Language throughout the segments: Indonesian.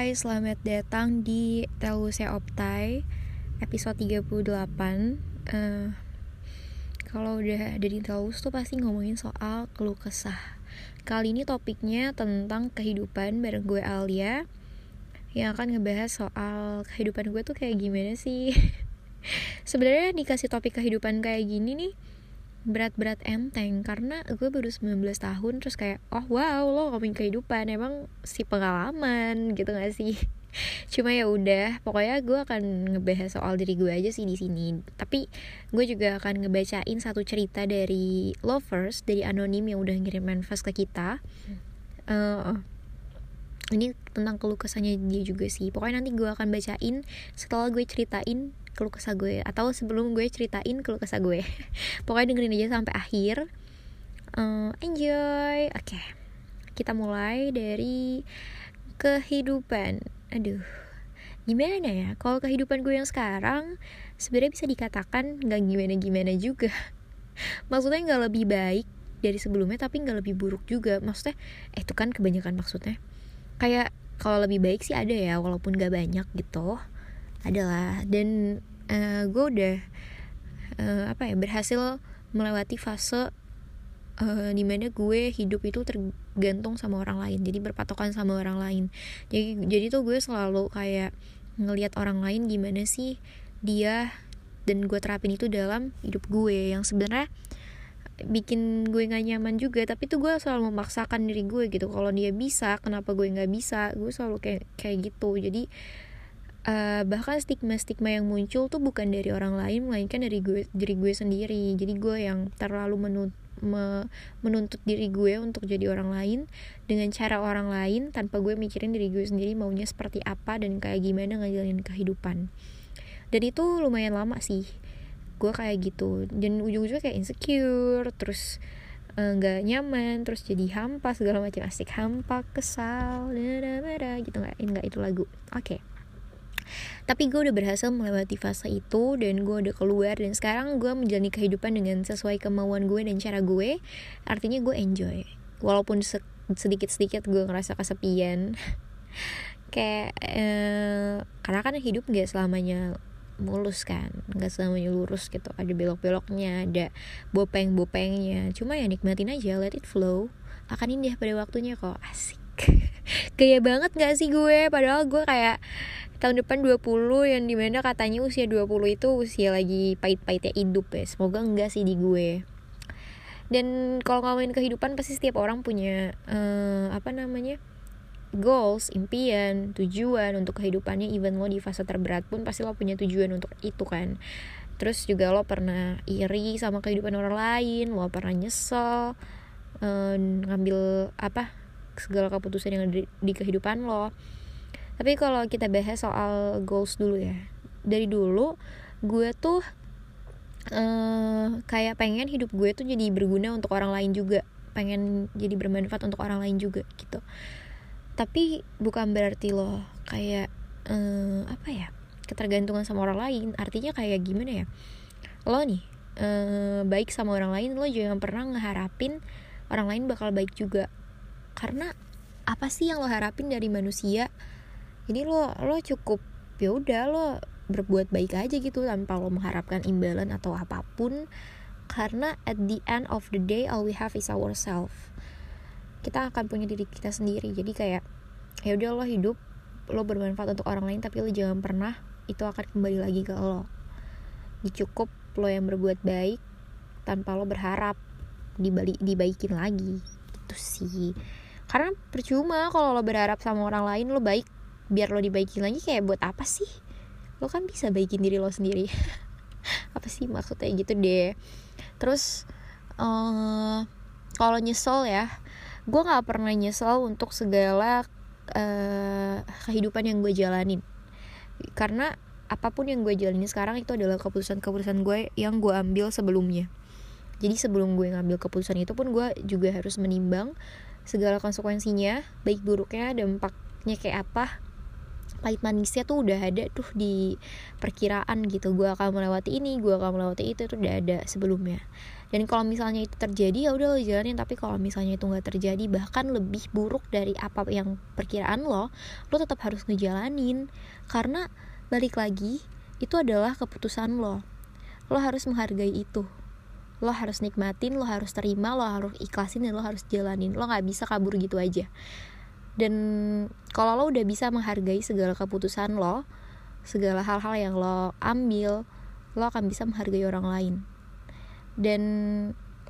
Hai, selamat datang di Teluse Optai episode 38 uh, Kalau udah ada di Telus tuh pasti ngomongin soal keluh kesah. Kali ini topiknya tentang kehidupan bareng gue Alia Yang akan ngebahas soal kehidupan gue tuh kayak gimana sih. Sebenarnya dikasih topik kehidupan kayak gini nih berat-berat enteng. Karena gue baru 19 tahun terus kayak oh wow lo ngomongin kehidupan emang si pengalaman gitu gak sih? Cuma ya udah pokoknya gue akan ngebahas soal diri gue aja sih di sini. Tapi gue juga akan ngebacain satu cerita dari lovers dari anonim yang udah ngirim manifest ke kita. Uh, ini tentang keluh dia juga sih. Pokoknya nanti gue akan bacain setelah gue ceritain keluh kesah gue atau sebelum gue ceritain keluh kesah gue. Pokoknya dengerin aja sampai akhir. Uh, enjoy. Oke. Okay. kita mulai dari kehidupan. Aduh. Gimana ya? Kalau kehidupan gue yang sekarang sebenarnya bisa dikatakan nggak gimana gimana juga. Maksudnya nggak lebih baik dari sebelumnya tapi nggak lebih buruk juga. Maksudnya eh itu kan kebanyakan maksudnya. Kayak kalau lebih baik sih ada ya walaupun gak banyak gitu adalah. Dan uh, gue udah uh, apa ya berhasil melewati fase uh, di mana gue hidup itu tergantung sama orang lain. Jadi berpatokan sama orang lain. Jadi jadi tuh gue selalu kayak ngelihat orang lain gimana sih dia dan gue terapin itu dalam hidup gue. Yang sebenarnya bikin gue gak nyaman juga tapi tuh gue selalu memaksakan diri gue gitu. Kalau dia bisa kenapa gue nggak bisa? Gue selalu kayak kayak gitu. Jadi uh, bahkan stigma-stigma yang muncul tuh bukan dari orang lain melainkan dari gue diri gue sendiri. Jadi gue yang terlalu menut, me, menuntut diri gue untuk jadi orang lain dengan cara orang lain tanpa gue mikirin diri gue sendiri maunya seperti apa dan kayak gimana ngejalanin kehidupan. Dan itu lumayan lama sih. Gue kayak gitu. Dan ujung-ujungnya kayak insecure terus eh, nggak uh, nyaman terus jadi hampa segala macam. Asik hampa kesal gitu. Nggak nggak itu lagu. Oke. okay tapi gue udah berhasil melewati fase itu dan gue udah keluar dan sekarang gue menjalani kehidupan dengan sesuai kemauan gue dan cara gue. Artinya gue enjoy. Walaupun sedikit-sedikit gue ngerasa kesepian. Kayak eh, karena kan hidup gak selamanya mulus kan. Nggak selamanya lurus gitu. Ada belok-beloknya ada bopeng-bopengnya. Cuma ya nikmatin aja let it flow. Akan indah pada waktunya kok. Asik kayak banget gak sih gue? Padahal gue kayak tahun depan 20 yang di mana katanya usia 20 itu usia lagi pahit-pahitnya hidup ya. Semoga enggak sih di gue. Dan kalau ngomongin kehidupan pasti setiap orang punya uh, apa namanya goals, impian, tujuan untuk kehidupannya. Even lo di fase terberat pun pasti lo punya tujuan untuk itu kan. Terus juga lo pernah iri sama kehidupan orang lain lo pernah nyesel uh, ngambil apa segala keputusan yang ada di, di kehidupan lo. Tapi kalau kita bahas soal goals dulu ya. Dari dulu gue tuh uh, kayak pengen hidup gue tuh jadi berguna untuk orang lain juga. Pengen jadi bermanfaat untuk orang lain juga gitu. Tapi bukan berarti lo kayak uh, apa ya ketergantungan sama orang lain. Artinya kayak gimana ya? Lo nih uh, baik sama orang lain lo jangan pernah ngeharapin orang lain bakal baik juga karena apa sih yang lo harapin dari manusia? Jadi lo lo cukup ya udah lo berbuat baik aja gitu tanpa lo mengharapkan imbalan atau apa pun. Karena at the end of the day all we have is ourselves kita akan punya diri kita sendiri. Jadi kayak ya udah lo hidup lo bermanfaat untuk orang lain tapi lo jangan pernah itu akan kembali lagi ke lo. Dicukup lo yang berbuat baik tanpa lo berharap dibalik dibaikin lagi gitu sih. Karena percuma kalau lo berharap sama orang lain lo baik biar lo dibaikin lagi kayak buat apa sih? Lo kan bisa baikin diri lo sendiri. Apa sih maksudnya gitu deh. Terus uh, kalau nyesel ya gue nggak pernah nyesel untuk segala uh, kehidupan yang gue jalanin. Karena apa pun yang gue jalanin sekarang itu adalah keputusan-keputusan gue yang gue ambil sebelumnya jadi sebelum gue ngambil keputusan itu pun gue juga harus menimbang segala konsekuensinya baik buruknya dampaknya kayak apa. Pahit manisnya tuh udah ada tuh di perkiraan gitu. Gue akan melewati ini gue akan melewati itu tuh udah ada sebelumnya. Dan kalau misalnya itu terjadi ya udah lo jalanin. Tapi kalau misalnya itu nggak terjadi bahkan lebih buruk dari apa yang perkiraan lo lo tetap harus ngejalanin. Karena balik lagi itu adalah keputusan lo. Lo harus menghargai itu lo harus nikmatin lo harus terima lo harus ikhlasin dan lo harus jalanin. Lo nggak bisa kabur gitu aja. Dan kalau lo udah bisa menghargai segala keputusan lo segala hal-hal yang lo ambil lo akan bisa menghargai orang lain. Dan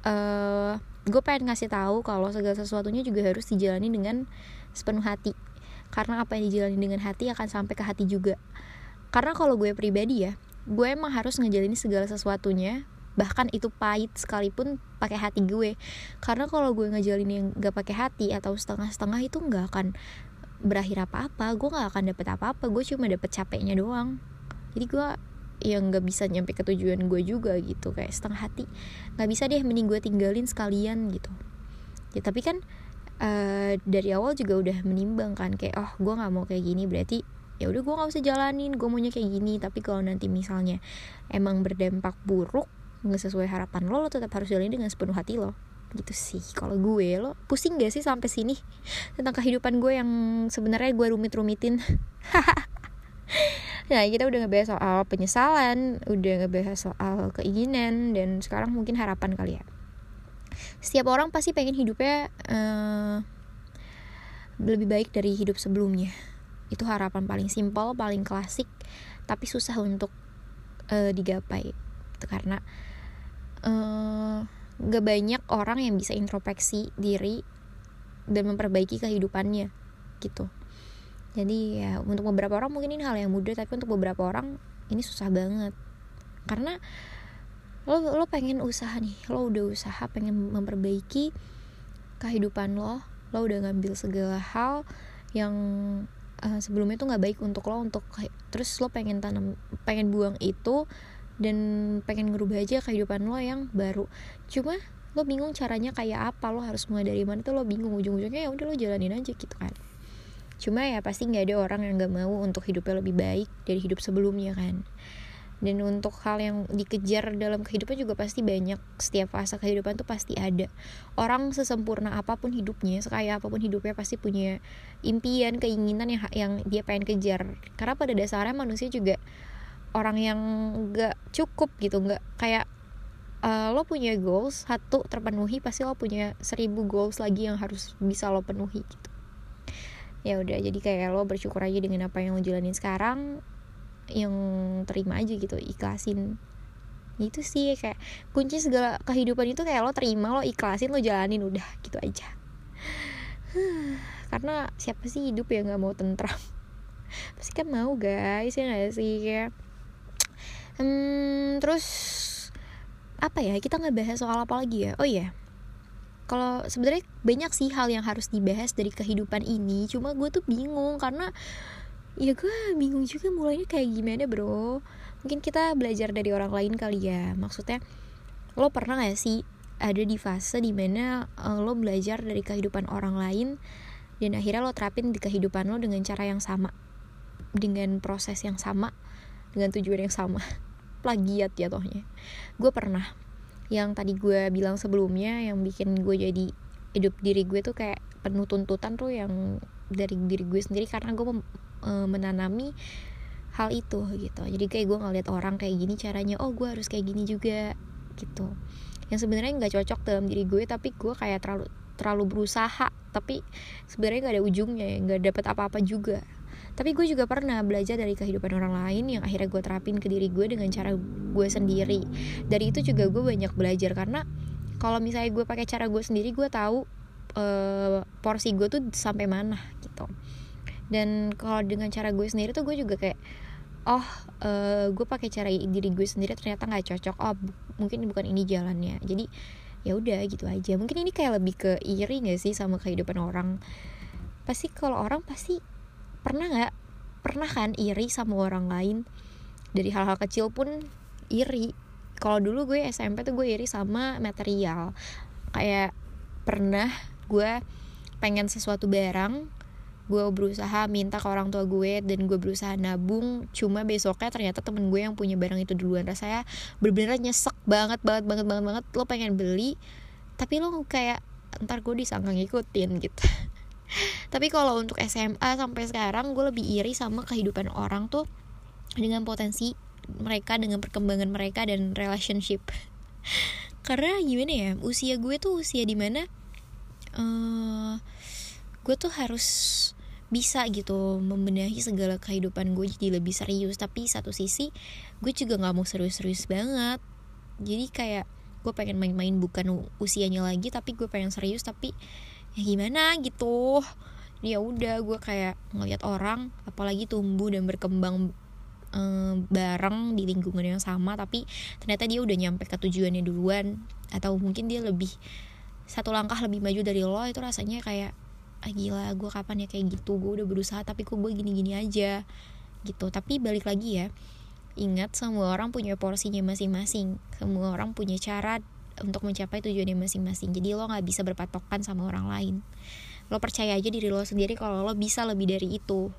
uh, gue pengen ngasih tahu kalau segala sesuatunya juga harus dijalani dengan sepenuh hati. Karena apa yang dijalani dengan hati akan sampai ke hati juga. Karena kalau gue pribadi ya gue emang harus ngejalani segala sesuatunya bahkan itu pahit sekalipun pakai hati gue. Karena kalau gue ngejalin yang gak pakai hati atau setengah-setengah itu nggak akan berakhir apa-apa. Gue nggak akan dapet apa-apa. Gue cuma dapet capeknya doang. Jadi gue yang nggak bisa nyampe ke tujuan gue juga gitu. Kayak setengah hati. Nggak bisa deh mending gue tinggalin sekalian gitu. Ya tapi kan uh, dari awal juga udah menimbang kan. Kayak oh gue nggak mau kayak gini. Berarti ya udah gue nggak usah jalanin. Gue maunya kayak gini. Tapi kalau nanti misalnya emang berdampak buruk nggak sesuai harapan lo lo tetap harus jalanin dengan sepenuh hati lo. Gitu sih. Kalau gue lo pusing gak sih sampai sini? Tentang kehidupan gue yang sebenarnya gue rumit rumitin Nah kita udah ngebahas soal penyesalan Udah ngebahas soal keinginan Dan sekarang mungkin harapan kali ya. Setiap orang pasti pengen hidupnya uh, Lebih baik dari hidup sebelumnya. Itu harapan paling simpel, paling klasik Tapi susah untuk uh, digapai. Karena uh, Gak banyak orang yang bisa introspeksi diri Dan memperbaiki kehidupannya Gitu. Jadi ya untuk beberapa orang mungkin ini hal yang mudah tapi untuk beberapa orang ini susah banget. Karena lo lo pengen usaha nih lo udah usaha pengen memperbaiki kehidupan lo lo udah ngambil segala hal yang uh, sebelumnya tuh nggak baik untuk lo untuk terus lo pengen tanam pengen buang itu dan pengen ngerubah aja kehidupan lo yang baru. Cuma lo bingung caranya kayak apa lo harus mulai dari mana tuh lo bingung. Ujung-ujungnya ya udah lo jalanin aja gitu kan. Cuma ya pasti nggak ada orang yang nggak mau untuk hidupnya lebih baik dari hidup sebelumnya kan. Dan untuk hal yang dikejar dalam kehidupan juga pasti banyak. Setiap fase kehidupan tuh pasti ada. Orang sesempurna apa pun hidupnya sekaya apa pun hidupnya pasti punya impian keinginan yang yang dia pengen kejar. Karena pada dasarnya manusia juga orang yang nggak cukup gitu nggak kayak uh, lo punya goals satu terpenuhi pasti lo punya seribu goals lagi yang harus bisa lo penuhi gitu. Ya udah jadi kayak lo bersyukur aja dengan apa yang lo jalanin sekarang yang terima aja gitu ikhlasin. Itu sih kayak kunci segala kehidupan itu kayak lo terima lo ikhlasin lo jalanin udah gitu aja. Karena siapa sih hidup yang nggak mau tentram? Pasti kan mau guys ya gak sih ya hmm, terus apa ya kita nggak bahas soal apa lagi ya? Oh iya kalau sebenarnya banyak sih hal yang harus dibahas dari kehidupan ini. Cuma gue tuh bingung karena ya gue bingung juga mulainya kayak gimana bro. Mungkin kita belajar dari orang lain kali ya. Maksudnya lo pernah gak sih ada di fase di mana uh, lo belajar dari kehidupan orang lain dan akhirnya lo terapin di kehidupan lo dengan cara yang sama? Dengan proses yang sama? Dengan tujuan yang sama plagiat ya tohnya gue pernah yang tadi gue bilang sebelumnya yang bikin gue jadi hidup diri gue tuh kayak penuh tuntutan tuh yang dari diri gue sendiri karena gue menanami hal itu gitu. Jadi kayak gue ngeliat orang kayak gini caranya oh gue harus kayak gini juga gitu. Yang sebenarnya nggak cocok dalam diri gue tapi gue kayak terlalu terlalu berusaha tapi sebenarnya nggak ada ujungnya nggak dapet apa-apa juga tapi gue juga pernah belajar dari kehidupan orang lain yang akhirnya gue terapin ke diri gue dengan cara gue sendiri. Dari itu juga gue banyak belajar karena kalau misalnya gue pakai cara gue sendiri gue tahu uh, porsi gue tuh sampai mana gitu. Dan kalau dengan cara gue sendiri tuh gue juga kayak oh uh, gue pakai cara diri gue sendiri ternyata nggak cocok. Oh mungkin bukan ini jalannya. Jadi ya udah gitu aja. Mungkin ini kayak lebih ke iri gak sih sama kehidupan orang? Pasti kalau orang pasti pernah nggak? Pernah kan iri sama orang lain? Dari hal-hal kecil pun iri. Kalau dulu gue SMP tuh gue iri sama material. Kayak pernah gue pengen sesuatu barang gue berusaha minta ke orang tua gue dan gue berusaha nabung. Cuma besoknya ternyata temen gue yang punya barang itu duluan. Rasanya bener-bener nyesek banget banget banget banget banget. Lo pengen beli tapi lo kayak ntar gue disangka ngikutin gitu tapi kalau untuk SMA sampai sekarang gue lebih iri sama kehidupan orang tuh dengan potensi mereka dengan perkembangan mereka dan relationship. Karena gimana ya usia gue tuh usia di mana uh, gue tuh harus bisa gitu membenahi segala kehidupan gue jadi lebih serius. Tapi satu sisi gue juga nggak mau serius-serius banget. Jadi kayak gue pengen main-main bukan usianya lagi tapi gue pengen serius tapi ya gimana gitu. Ya udah gue kayak ngeliat orang apalagi tumbuh dan berkembang um, bareng di lingkungan yang sama tapi ternyata dia udah nyampe ke tujuannya duluan atau mungkin dia lebih satu langkah lebih maju dari lo itu rasanya kayak ah gila gue kapan ya kayak gitu gue udah berusaha tapi kok gue gini-gini aja. Gitu. Tapi balik lagi ya ingat semua orang punya porsinya masing-masing semua orang punya cara untuk mencapai tujuannya masing-masing. Jadi lo nggak bisa berpatokan sama orang lain. Lo percaya aja diri lo sendiri kalau lo bisa lebih dari itu.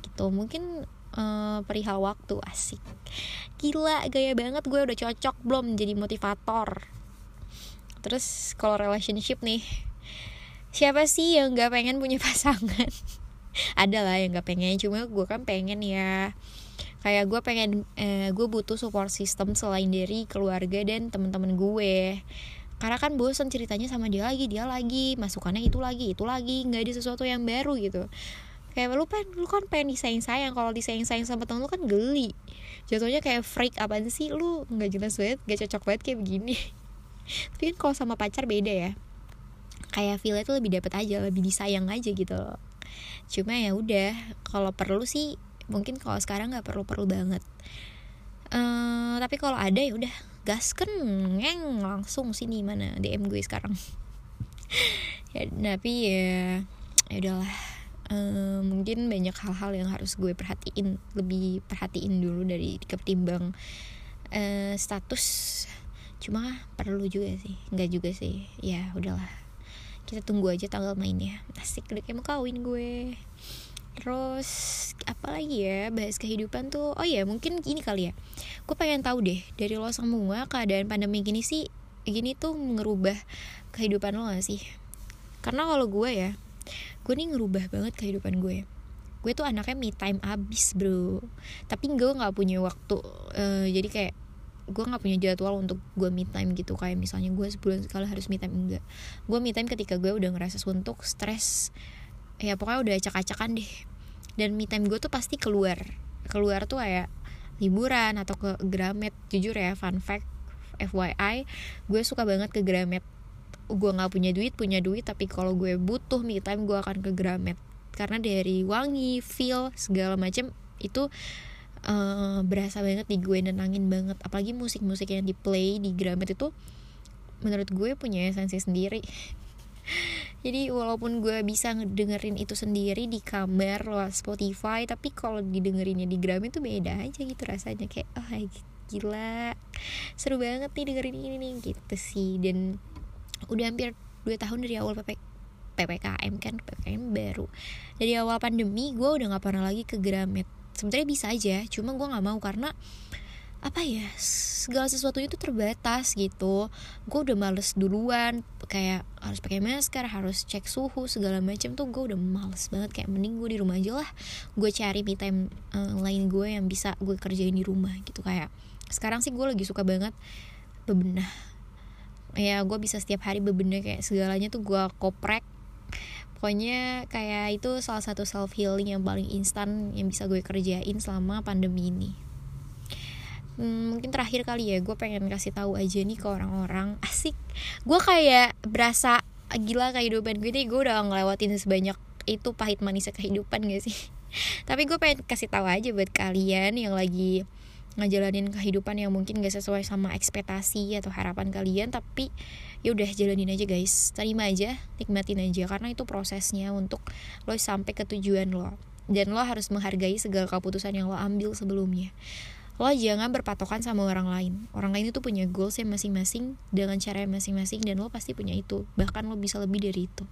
Gitu. Mungkin uh, perihal waktu asik. Gila gaya banget gue udah cocok belum jadi motivator. Terus kalau relationship nih siapa sih yang nggak pengen punya pasangan? Ada lah yang nggak pengen cuma gue kan pengen ya kayak gue pengen eh, gue butuh support system selain dari keluarga dan teman-teman gue. Karena kan bosan ceritanya sama dia lagi dia lagi masukannya itu lagi itu lagi nggak ada sesuatu yang baru gitu. Kayak lu kan lu kan pengen disayang sayang kalau disayang sayang sama temen lu kan geli. Jatuhnya kayak freak apa sih? Lu nggak jelas banget gak cocok banget kayak begini. Tapi kan kalau sama pacar beda ya. Kayak feel itu lebih dapat aja lebih disayang aja gitu cuma ya udah kalau perlu sih mungkin kalau sekarang nggak perlu perlu banget. Uh, tapi kalau ada ya udah gasken ngeng langsung sini mana dm gue sekarang. Ya tapi ya ya udahlah. Uh, mungkin banyak hal-hal yang harus gue perhatiin lebih perhatiin dulu dari ketimbang uh, status. Cuma perlu juga sih nggak juga sih. Ya udahlah. Kita tunggu aja tanggal mainnya. Asik udah kayak mau kawin gue terus apa lagi ya? Bahas kehidupan tuh oh ya mungkin gini kali ya. Gue pengen tahu deh dari lo semua keadaan pandemi gini sih gini tuh ngerubah kehidupan lo gak sih? Karena kalau gue ya gue nih ngerubah banget kehidupan gue gue tuh anaknya me time abis bro. Tapi gue nggak punya waktu uh, jadi kayak gue nggak punya jadwal untuk gue me time gitu. Kayak misalnya gue sebulan sekali harus me time enggak. Gue me time ketika gue udah ngerasa suntuk stres ya pokoknya udah acak-acakan deh. Dan me time gue tuh pasti keluar. Keluar tuh kayak liburan atau ke Gramet. Jujur ya fun fact FYI gue suka banget ke Gramet. Gue nggak punya duit punya duit tapi kalau gue butuh me time gue akan ke Gramet. Karena dari wangi feel segala macam itu uh, berasa banget di gue nenangin banget. Apalagi musik-musik yang di play di Gramet itu menurut gue punya esensi sendiri jadi walaupun gue bisa ngedengerin itu sendiri di kamar lewat Spotify tapi kalau didengerinnya di Gramet itu beda aja gitu rasanya. Kayak oh gila seru banget nih dengerin ini nih gitu sih. Dan udah hampir 2 tahun dari awal PP, PPKM kan PPKM baru. Dari awal pandemi gue udah gak pernah lagi ke Gramet sebenarnya bisa aja cuma gue nggak mau karena apa ya segala sesuatu itu terbatas gitu. Gue udah males duluan kayak harus pakai masker harus cek suhu segala macam tuh gue udah males banget. Kayak mending gue di rumah aja lah. Gue cari me time uh, lain gue yang bisa gue kerjain di rumah gitu. Kayak sekarang sih gue lagi suka banget bebenah. Ya gue bisa setiap hari bebenah kayak segalanya tuh gue koprek. Pokoknya kayak itu salah satu self healing yang paling instan yang bisa gue kerjain selama pandemi ini hmm, mungkin terakhir kali ya gue pengen kasih tahu aja nih ke orang-orang. Asik. Gue kayak berasa gila kehidupan gue nih gue udah ngelewatin sebanyak itu pahit manisnya kehidupan gak sih? Tapi gue pengen kasih tahu aja buat kalian yang lagi ngejalanin kehidupan yang mungkin gak sesuai sama ekspektasi atau harapan kalian tapi ya udah jalanin aja guys. Terima aja nikmatin aja karena itu prosesnya untuk lo sampai ke tujuan lo. Dan lo harus menghargai segala keputusan yang lo ambil sebelumnya lo jangan berpatokan sama orang lain. Orang lain itu punya goals yang masing-masing dengan cara masing-masing dan lo pasti punya itu. Bahkan lo bisa lebih dari itu.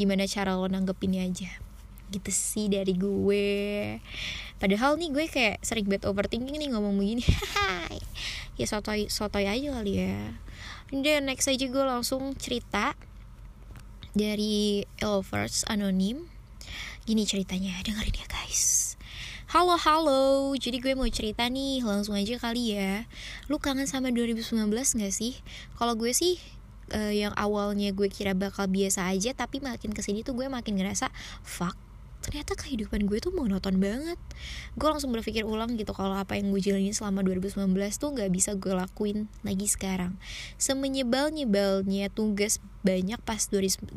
Gimana cara lo nanggepinnya aja. Gitu sih dari gue. Padahal nih gue kayak sering bad overthinking nih ngomong begini. Ya sotoy sotoy aja kali ya. Dan next aja gue langsung cerita dari Lovers Anonim gini ceritanya dengerin ya guys Halo halo, jadi gue mau cerita nih langsung aja kali ya. Lu kangen sama 2019 gak sih? Kalau gue sih uh, yang awalnya gue kira bakal biasa aja Tapi makin ke sini tuh gue makin ngerasa Fuck, ternyata kehidupan gue tuh monoton banget. Gue langsung berpikir ulang gitu kalau apa yang gue jalanin selama 2019 tuh gak bisa gue lakuin lagi sekarang. Semenyebal nyebalnya tugas banyak pas 2019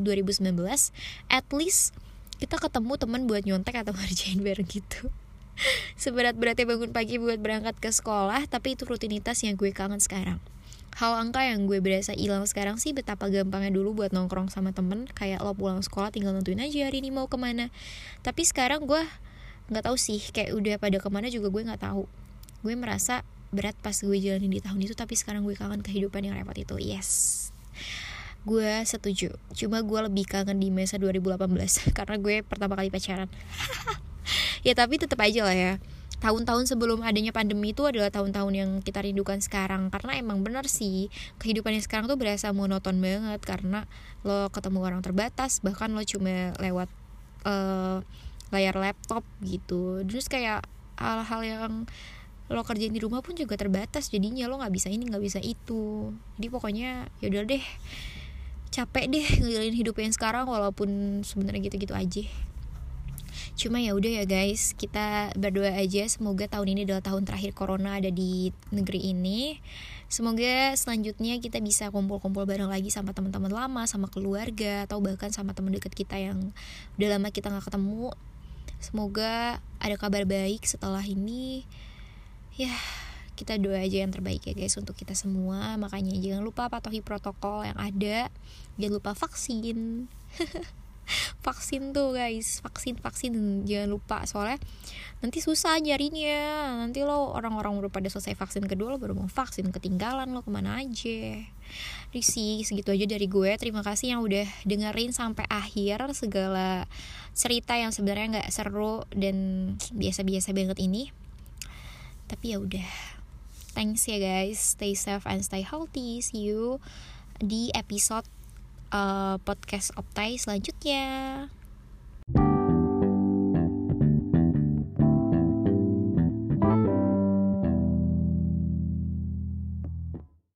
at least kita ketemu teman buat nyontek atau ngerjain bareng gitu seberat-beratnya bangun pagi buat berangkat ke sekolah tapi itu rutinitas yang gue kangen sekarang. Hal angka yang gue berasa hilang sekarang sih betapa gampangnya dulu buat nongkrong sama temen. Kayak lo pulang sekolah tinggal nentuin aja hari ini mau ke mana. Tapi sekarang gue nggak tahu sih kayak udah pada ke mana juga gue nggak tahu. Gue merasa berat pas gue jalanin di tahun itu tapi sekarang gue kangen kehidupan yang repot itu. Yes. Gue setuju. Cuma gue lebih kangen di masa 2018 karena gue pertama kali pacaran ya tapi tetap aja lah ya. Tahun-tahun sebelum adanya pandemi itu adalah tahun-tahun yang kita rindukan sekarang. Karena emang benar sih kehidupan yang sekarang tuh berasa monoton banget. Karena lo ketemu orang terbatas bahkan lo cuma lewat uh, layar laptop gitu. Terus kayak hal-hal yang lo kerjain di rumah pun juga terbatas. Jadinya lo nggak bisa ini nggak bisa itu. Jadi pokoknya yaudah deh. Capek deh ngelirin hidup yang sekarang walaupun sebenarnya gitu-gitu aja cuma ya udah ya guys. Kita berdoa aja semoga tahun ini adalah tahun terakhir corona ada di negeri ini. Semoga selanjutnya kita bisa kumpul-kumpul bareng lagi sama teman-teman lama sama keluarga atau bahkan sama teman dekat kita yang udah lama kita nggak ketemu. Semoga ada kabar baik setelah ini. Ya kita doa aja yang terbaik ya guys untuk kita semua. Makanya jangan lupa patuhi protokol yang ada. Jangan lupa vaksin vaksin tuh guys. Vaksin vaksin. Jangan lupa. Soalnya nanti susah nyarinya. Nanti lo orang-orang udah pada selesai vaksin kedua lo baru mau vaksin. Ketinggalan lo ke mana aja. Risi segitu aja dari gue. Terima kasih yang udah dengerin sampai akhir segala cerita yang sebenarnya nggak seru dan biasa-biasa banget ini. Tapi ya udah. Thanks ya guys. Stay safe and stay healthy. See you di episode uh, podcast Optai selanjutnya.